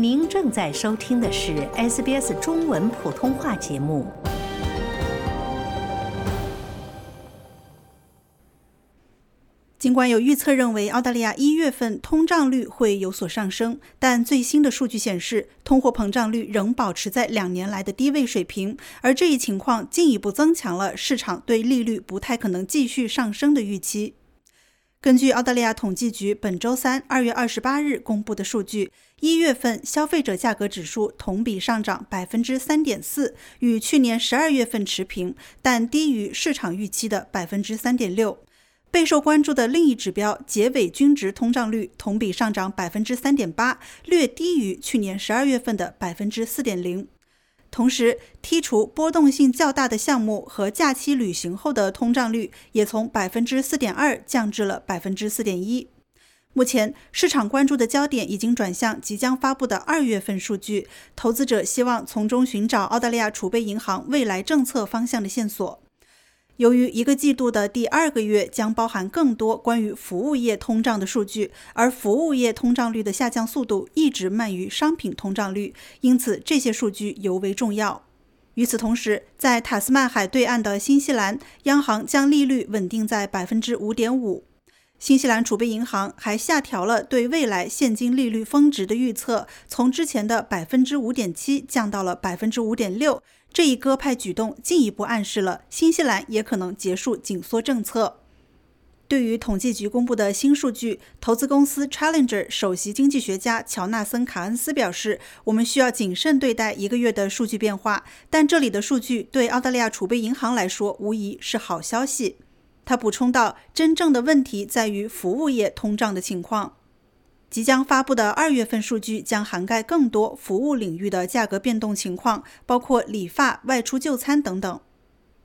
您正在收听的是 SBS 中文普通话节目。尽管有预测认为澳大利亚一月份通胀率会有所上升，但最新的数据显示，通货膨胀率仍保持在两年来的低位水平，而这一情况进一步增强了市场对利率不太可能继续上升的预期。根据澳大利亚统计局本周三二月二十八日公布的数据，一月份消费者价格指数同比上涨百分之三点四，与去年十二月份持平，但低于市场预期的百分之三点六。备受关注的另一指标结尾均值通胀率同比上涨百分之三点八，略低于去年十二月份的百分之四点零。同时，剔除波动性较大的项目和假期旅行后的通胀率也从百分之四点二降至了百分之四点一。目前，市场关注的焦点已经转向即将发布的二月份数据，投资者希望从中寻找澳大利亚储备银行未来政策方向的线索。由于一个季度的第二个月将包含更多关于服务业通胀的数据，而服务业通胀率的下降速度一直慢于商品通胀率，因此这些数据尤为重要。与此同时，在塔斯曼海对岸的新西兰央行将利率稳定在百分之五点五。新西兰储备银行还下调了对未来现金利率峰值的预测，从之前的百分之五点七降到了百分之五点六。这一鸽派举动进一步暗示了新西兰也可能结束紧缩政策。对于统计局公布的新数据，投资公司 Challenger 首席经济学家乔纳森·卡恩斯表示：“我们需要谨慎对待一个月的数据变化，但这里的数据对澳大利亚储备银行来说无疑是好消息。”他补充道：“真正的问题在于服务业通胀的情况。”即将发布的二月份数据将涵盖更多服务领域的价格变动情况，包括理发、外出就餐等等。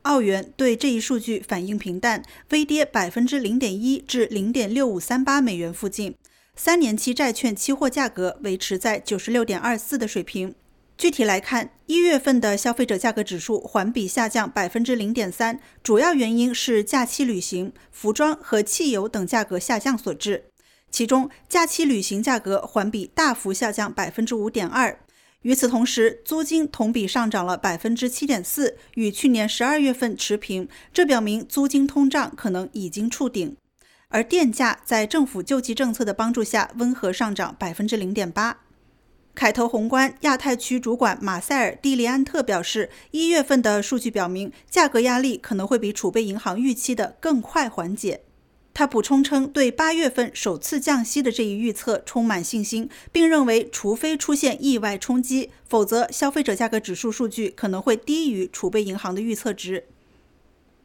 澳元对这一数据反应平淡，微跌百分之零点一至零点六五三八美元附近。三年期债券期货价格维持在九十六点二四的水平。具体来看，一月份的消费者价格指数环比下降百分之零点三，主要原因是假期旅行、服装和汽油等价格下降所致。其中，假期旅行价格环比大幅下降百分之五点二。与此同时，租金同比上涨了百分之七点四，与去年十二月份持平。这表明租金通胀可能已经触顶。而电价在政府救济政策的帮助下温和上涨百分之零点八。凯投宏观亚太区主管马塞尔·蒂利安特表示，一月份的数据表明，价格压力可能会比储备银行预期的更快缓解。他补充称，对八月份首次降息的这一预测充满信心，并认为，除非出现意外冲击，否则消费者价格指数数据可能会低于储备银行的预测值。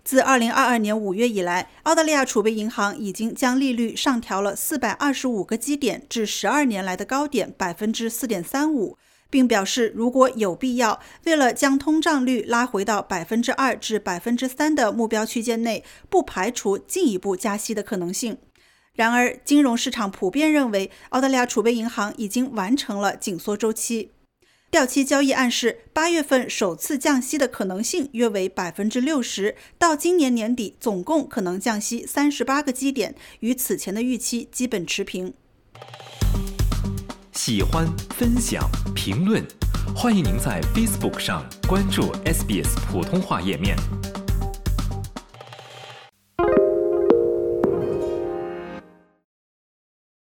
自2022年5月以来，澳大利亚储备银行已经将利率上调了425个基点，至12年来的高点百分之4.35%。并表示，如果有必要，为了将通胀率拉回到百分之二至百分之三的目标区间内，不排除进一步加息的可能性。然而，金融市场普遍认为，澳大利亚储备银行已经完成了紧缩周期。掉期交易暗示，八月份首次降息的可能性约为百分之六十，到今年年底总共可能降息三十八个基点，与此前的预期基本持平。喜欢、分享、评论，欢迎您在 Facebook 上关注 SBS 普通话页面。